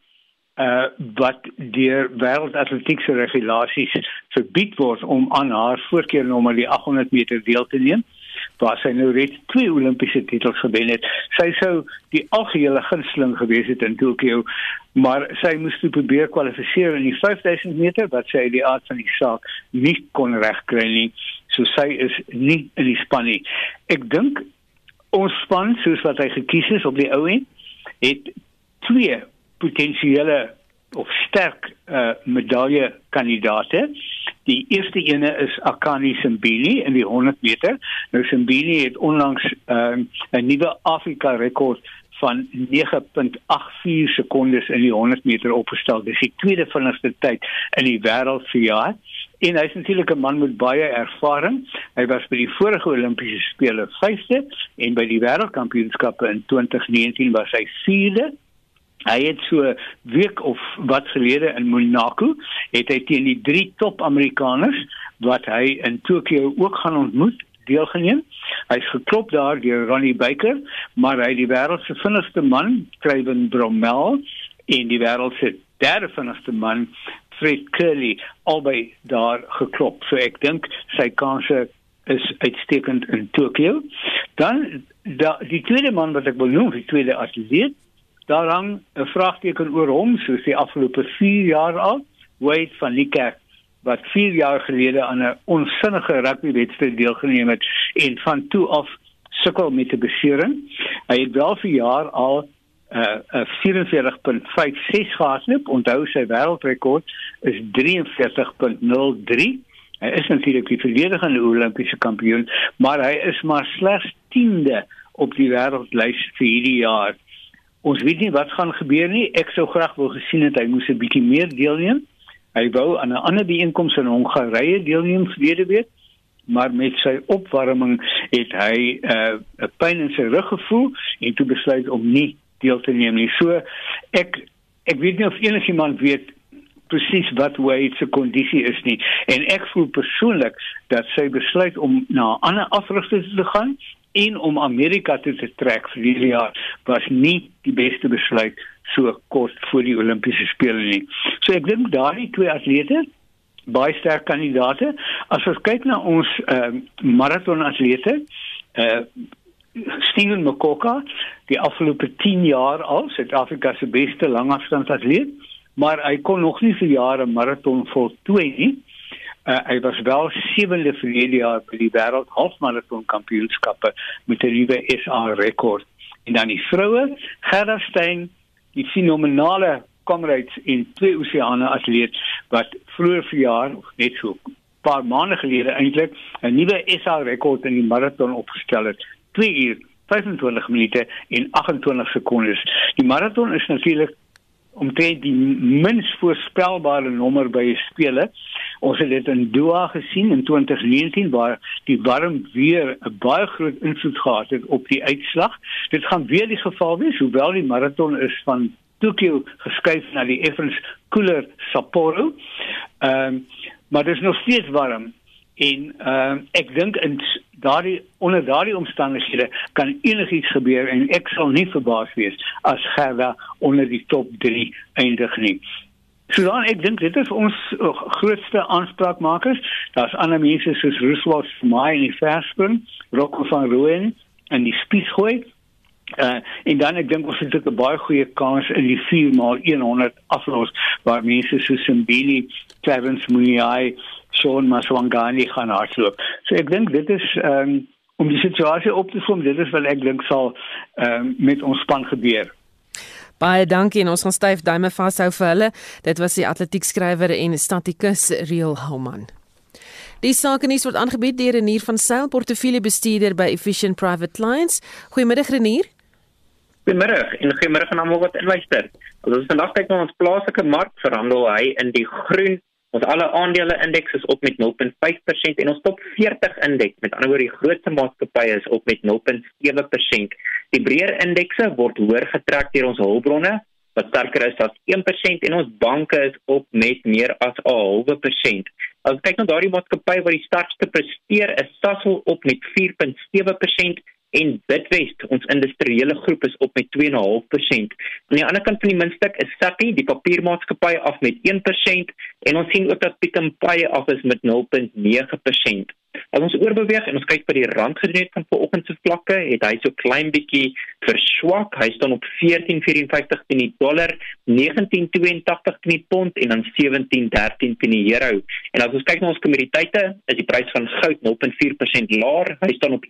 uh wat deur wêreldatletiese regulasies verbied word om aan haar voorkeurnommer die 800 meter deel te neem waar sy nou reeds twee Olimpiese titels gewen het. Sy sou die algehele gunsteling gewees het in Tokio, maar sy moes toe probeer kwalifiseer in die 5000 meter wat sy uit die aard van die saak nie kon regkry nie. So sy is nie in die span nie. Ek dink ons span soos wat hy gekies is op die ou end het twee potensiële of sterk uh, medalje kandidaate. Die eerste ene is Akani Simbini in die 100 meter. Nou Simbini het onlangs uh, 'n nuwe Afrika rekord van 9.84 sekondes in die 100 meter opgestel. Dis die tweede vinnigste tyd in die wêreld vir jaar. En hy is natuurlik 'n man met baie ervaring. Hy was by die vorige Olimpiese spele 5de en by die wêreldkampioenskappe in 2019 was hy 4de. Hy het so week of wat gelede in Monaco het hy teen die drie top Amerikaners wat hy in Tokio ook gaan ontmoet deelgeneem. Hy's geklop daar deur Ronnie Baker, maar hy die wêreld se vinnigste man, Kevin Bromel, en die wêreld se derde vinnigste man, Fred Curley, albei daar geklop. So ek dink sy kanse is uitstekend in Tokio. Dan da, die tweede man wat ek wil noem, die tweede atleet daar hang 'n vraagteken oor hom soos die afgelope 4 jaar al Wade van Niekerk wat 4 jaar gelede aan 'n onsinnige rugbywedstryd deelgeneem het en van toe af sukkel met 'n besering. Hy het wel vir jaar al 'n uh, 44.56 gehardloop. Onthou sy wêreldrekord is 43.03. Hy is natuurlik die verdedigende Olimpiese kampioen, maar hy is maar slegs 10de op die wêreldlys vir hierdie jaar. Ons weet nie wat gaan gebeur nie. Ek sou graag wou gesien het hy moes 'n bietjie meer deelneem. Hy wou aan 'n ander byeenkoms in Hongarye deelneem verlede week, maar met sy opwarming het hy 'n uh, pyn in sy rug gevoel en toe besluit om nie deel te neem nie. So ek ek weet nie of enigiemand weet presies wat Wade se kondisie is nie en ek voel persoonlik dat sy besluit om na 'n ander afrigter te gaan en om Amerika toe te trek vir hierdie jaar was nie die beste besluit so kort voor die Olimpiese spele nie. So ek dink daardie twee atlete baie sterk kandidaate. As ons kyk na ons ehm uh, maratonatlete, eh uh, Steven Makoka, die afgelope 10 jaar al Suid-Afrika se beste langafstandsatleet, maar hy kon nog nie vir jare maraton voltooi nie. Uh, hy was wel sewende vir hierdie jaar by die wêreld halfmaraton kampioenskappe met 'n nuwe SA rekord. En dan die vroue, Gerda Steyn, die fenomenale comrades in twee oseane atleet wat vroeër verjaar of net so 'n paar maande gelede eintlik 'n nuwe SA rekord in die maraton opgestel het. 2 uur 25 minute en 28 sekondes. Die maraton is natuurlik omtrent die minst voorspelbare nommer by spele. Ons het dit in Doha gesien in 2019 waar die warm weer 'n baie groot invloed gehad het op die uitslag. Dit gaan weer die geval wees hoewel die maraton is van Tokyo geskuif na die effens koeler Sapporo. Ehm um, maar dit is nog steeds warm en uh, ek dink in daardie onder daardie omstandighede kan enigiets gebeur en ek sal nie verbaas wees as Gerda onder die top 3 eindig nie. So dan ek dink dit is ons uh, grootste aanspraakmakers. Daar's ander mense soos Mai in die verspring, Rocco van Rooyen en die spiesgooi. Uh, en dan ek dink ons het 'n baie goeie kans in die 4x100 aflos waar mense soos Simbini, Clarence Muniai Sean Maswangani gaan hardloop. So ek dink dit is ehm um, om die situasie op te som, dit is wat ek dink sal ehm um, met ons span gebeur. Baie dankie en ons gaan styf duime vashou vir hulle. Dit was die atletiekskrywer en statikus Real Houman. Die sake nuus word aangebied deur Renier van Sail, portefeuljebestuurder by Efficient Private Clients. Goeiemiddag Renier. Goeiemiddag en goeiemôre aan almal wat inluister. Ons vandag kyk na ons plaaslike mark verhandel hy in die groen Ons alle aandele indeks is op met 0.5% en ons top 40 indeks, met ander woorde die grootste maatskappye is op met 0.7%. Die breër indekse word hoër getrek deur ons hulpbronne wat sterker is as 1% en ons banke is op met meer as 'n halwe persent. As kyk na daardie maatskappy wat die sterkste presteer, is Sasol op met 4.7% en Bidwest, ons industriële groep is op met 2.5%. Aan die ander kant van die muntstuk is Sappi, die papiermaatskappy af met 1% en ons sien ook dat Pick n Pay af is met 0.9%. As ons oorbeweeg en ons kyk by die rand gedoen het van vanoggend se vlakke, het hy so klein bietjie verswak. Hy staan op 14.54 teen die dollar, 19.82 teen die pond en dan 17.13 teen die euro. En as ons kyk na ons kommoditeite, is die prys van goud 0.4% laer. Hy staan op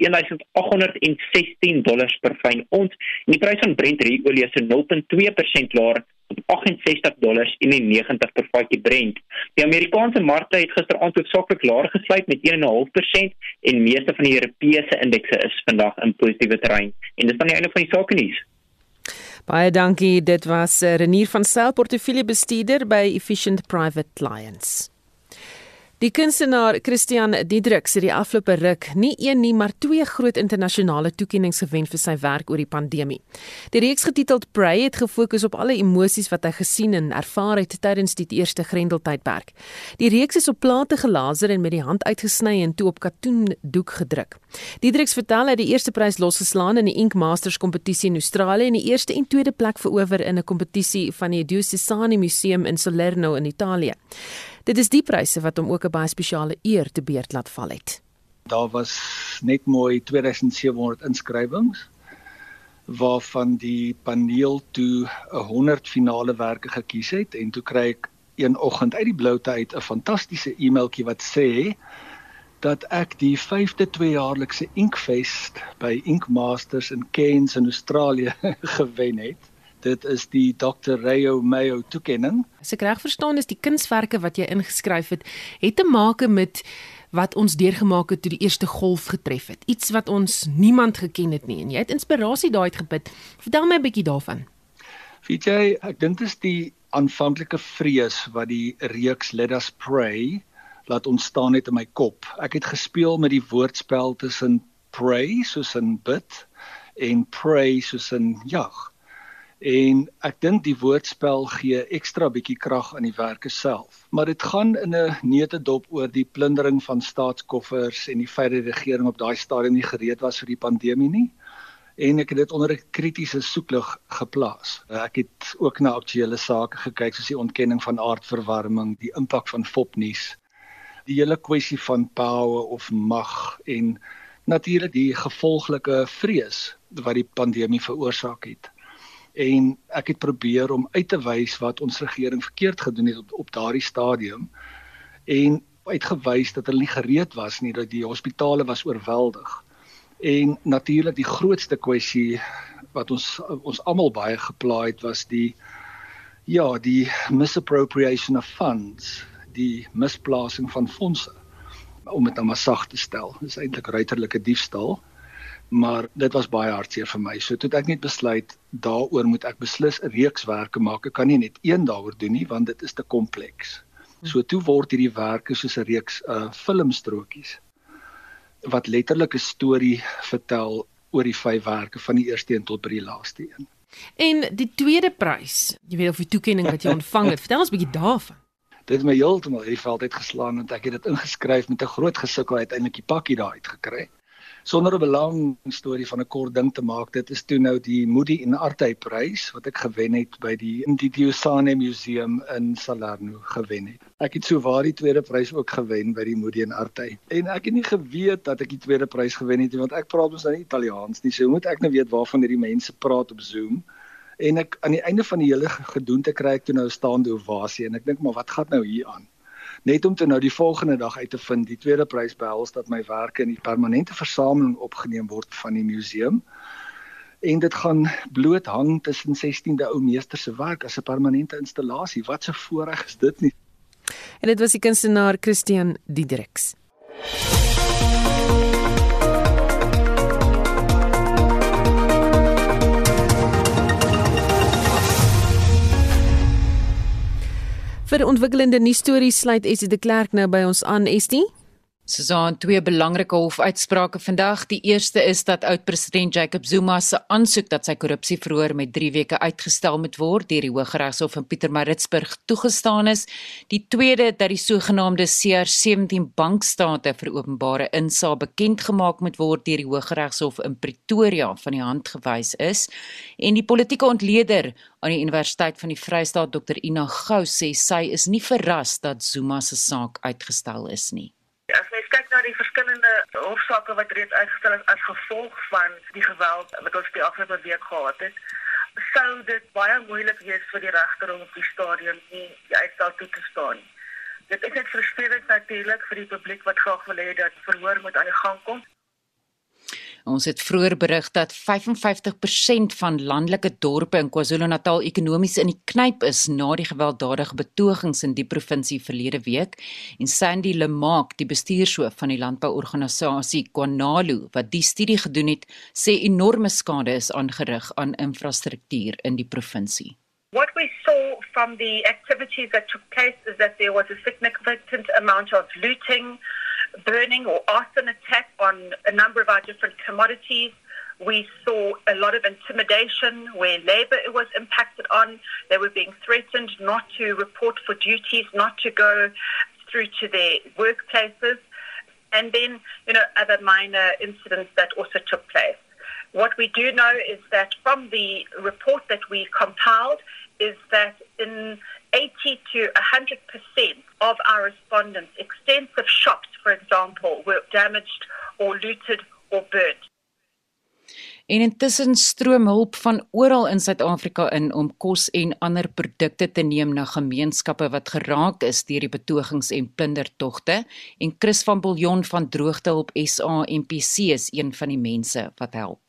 1816 dollars per fyn ons en die prys van Brent olie is 0.2% laer op 68 dollars en 90 per vatjie Brent. Die Amerikaanse markte het gisteraand hoofsaaklik laer gesluit met 1.5% en meeste van die Europese indekse is vandag in positiewe terrein. En dis dan die einde van die sake nuus. Baie dankie. Dit was eh, Renier van Sail portefeuljebestuurder by Efficient Private Clients. Die kunstenaar Christian Diedrix het die afgelope ruk nie een nie, maar twee groot internasionale toekenninge gewen vir sy werk oor die pandemie. Die reeks getiteld Prey het gefokus op alle emosies wat hy gesien en ervaar het tydens die eerste Grendeltydperk. Die reeks is op plate gelaser en met die hand uitgesny en toe op katoen doek gedruk. Diedrix vertel hy die eerste prys losgeslaan in die Ink Masters kompetisie in Australië en die eerste en tweede plek verower in 'n kompetisie van die Diocesani Museum in Salerno in Italië. Dit is die pryse wat hom ook 'n baie spesiale eer te beurt laat val het. Daar was net mooi 2700 inskrywings waarvan die paneel toe 100 finale werke gekies het en toe kry ek een oggend uit die bloute uit 'n fantastiese e-mailtjie wat sê dat ek die 5de tweejaarlikse Inkfest by Ink Masters in Cairns in Australië gewen het dit is die Dr. Rayo Mayo toekenning. As ek reg verstaan is die kunswerke wat jy ingeskryf het, het te maak met wat ons deurgemaak het toe die eerste golf getref het. Iets wat ons niemand geken het nie en jy het inspirasie daai uitgeput. Vertel my 'n bietjie daarvan. Weet jy, ek dink dit is die aanvanklike vrees wat die reeks Let Us Pray laat ontstaan het in my kop. Ek het gespeel met die woordspel tussen pray soos in bid en pray soos in jag en ek dink die woordspel gee ekstra bietjie krag aan die werke self. Maar dit gaan in 'n neutedop oor die plundering van staatskoffers en die feit dat die regering op daai stadium nie gereed was vir die pandemie nie. En ek het dit onder 'n kritiese soeklig geplaas. Ek het ook na aktuelle sake gekyk soos die ontkenning van aardverwarming, die impak van fopnuus, die hele kwessie van power of mag en natuurlik die gevolglike vrees wat die pandemie veroorsaak het en ek het probeer om uit te wys wat ons regering verkeerd gedoen het op, op daardie stadium en uitgewys dat hulle nie gereed was nie dat die hospitale was oorweldig. En natuurlik die grootste kwessie wat ons ons almal baie geplaai het was die ja die misappropriation of funds die misplasing van fondse om dit nou maar sag te stel. Dis eintlik ruiterlike diefstal maar dit was baie hartseer vir my. So toe ek net besluit daaroor moet ek beslis 'n reeks werke maak. Ek kan nie net een daaroor doen nie want dit is te kompleks. So toe word hierdie werke soos 'n reeks uh filmstrokies wat letterlik 'n storie vertel oor die vyf werke van die eerste een tot by die laaste een. En die tweede prys, jy weet of die toekenning wat jy ontvang het, vertel ons 'n bietjie daarvan. Dit het my heeltemal hierdie veld uitgeslaan want ek het dit ingeskryf met 'n groot gesukkel uiteindelik die pakkie daar uitgekry sonder 'n lang storie van 'n kort ding te maak, dit is toe nou die Moody en Artey prys wat ek gewen het by die Indidiosane Museum in Salerno gewen het. Ek het souwaar die tweede prys ook gewen by die Moody en Artey. En ek het nie geweet dat ek die tweede prys gewen het nie want ek praat mos nou nie Italiaans nie. So moet ek nou weet waarvan hierdie mense praat op Zoom. En ek aan die einde van die hele gedoente kry ek toe nou staande ovasie en ek dink maar wat gaan nou hier aan? Net om te nou die volgende dag uit te vind die tweede prys behels dat my werke in die permanente versameling opgeneem word van die museum. En dit gaan bloot hang tussen 16de ou meester se werk as 'n permanente installasie. Wat 'n voorreg is dit nie. En dit was die kunstenaar Christian Diedriks Vir ontwikkelende nuus stories sluit Estie de Klerk nou by ons aan, Estie. Susan twee belangrike hofuitsprake vandag. Die eerste is dat oud-president Jacob Zuma se aansoek dat sy korrupsieverhoor met 3 weke uitgestel moet word deur die Hooggeregshof in Pietermaritzburg toegestaan is. Die tweede dat die sogenaamde CR17 bankstate vir openbare insaag bekend gemaak moet word deur die Hooggeregshof in Pretoria van die hand gewys is. En die politieke ontleder aan die Universiteit van die Vrystaat Dr Ina Gou sê sy is nie verras dat Zuma se saak uitgestel is nie. As mens kyk na die verskillende hofsaake wat reeds uitgestel is as gevolg van die geweld wat ons die afgelope week gehad het, sou dit baie moeilik wees vir die regter om op die stadium nie die uitstel toe te staan. Dit is net frustrerend natuurlik vir die publiek wat graag wil hê dat verhoor moet aan die gang kom. Ons het vroeër berig dat 55% van landelike dorpe in KwaZulu-Natal ekonomies in die knyp is na die gewelddadige betogings in die provinsie verlede week en Sandy Lemaak, die bestuurshoof van die landbouorganisasie Kwanalu wat die studie gedoen het, sê enorme skade is aangerig aan infrastruktuur in die provinsie. What we saw from the activities that took place is that there was a significant amount of looting, burning or arson attack on a number of our different commodities. We saw a lot of intimidation where labor was impacted on. They were being threatened not to report for duties, not to go through to their workplaces. And then, you know, other minor incidents that also took place. What we do know is that from the report that we compiled is that in 80 to 100 percent of our respondents, extensive shops, for example, were damaged or looted or burnt. En intussen stroom hulp van oral in Suid-Afrika in om kos en ander produkte te neem na gemeenskappe wat geraak is deur die betogings en plundertogte en Chris van Buljon van Droogtehulp SA MPC is een van die mense wat help.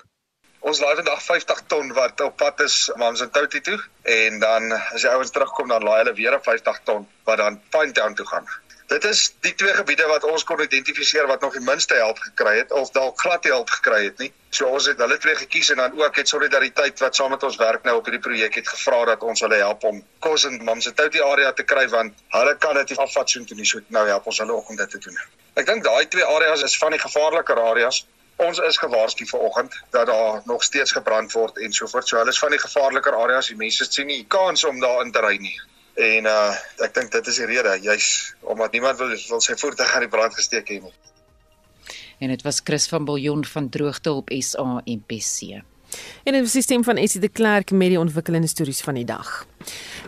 Ons laai vandag 50 ton wat op pad is Mamsentouti toe en dan as die ouens terugkom dan laai hulle weer 'n 50 ton wat dan Pinetown toe gaan. Dit is die twee gebiede wat ons kon identifiseer wat nog die minste help gekry het of dalk glad hulp gekry het nie. So ons het hulle twee gekies en dan ook het solidariteit wat saam met ons werk nou op hierdie projek het gevra dat ons hulle help om kos in Mamsentouti area te kry want hulle kan dit afvat so toe nie. So nou help ons hulle ook om dit te doen. Ek dink daai twee areas is van die gevaarliker areas ons is gewaarsku vanoggend dat daar nog steeds gebrand word en so voort. So hulle is van die gevaarliker areas. Die mense sien nie kans om daarin te ry nie. En uh ek dink dit is die rede, juis omdat niemand wil wil sy voertuig aan die brand gesteek hê nie. En dit was Chris van Biljon van Droogtehulp SA MPC. En is die stem van Essie de Klerk met die ontwikkelende stories van die dag.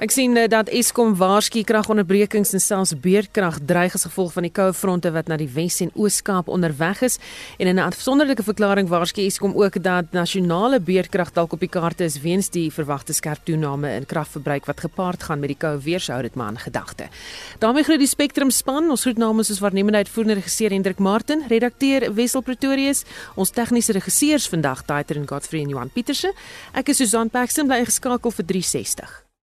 Ek sien uh, dat Eskom waarsku kragonderbrekings en selfs beerdkrag dreig as gevolg van die koue fronte wat na die Wes en Oos-Kaap onderweg is. En in 'n afsonderlike verklaring waarsku Eskom ook dat nasionale beerdkrag dalk op die kaarte is weens die verwagte skerp toename in kragverbruik wat gepaard gaan met die koue weer sou dit maar in gedagte. daarmee groet die Spectrum span. Ons groet namens ons waarnemende uitvoerende regisseur Hendrik Martin, redakteur Wessel Pretorius, ons tegniese regisseurs vandag Daiter en Godfrey en Johan Pieterse. Ek is Susan Paxton bly geskakel vir 360.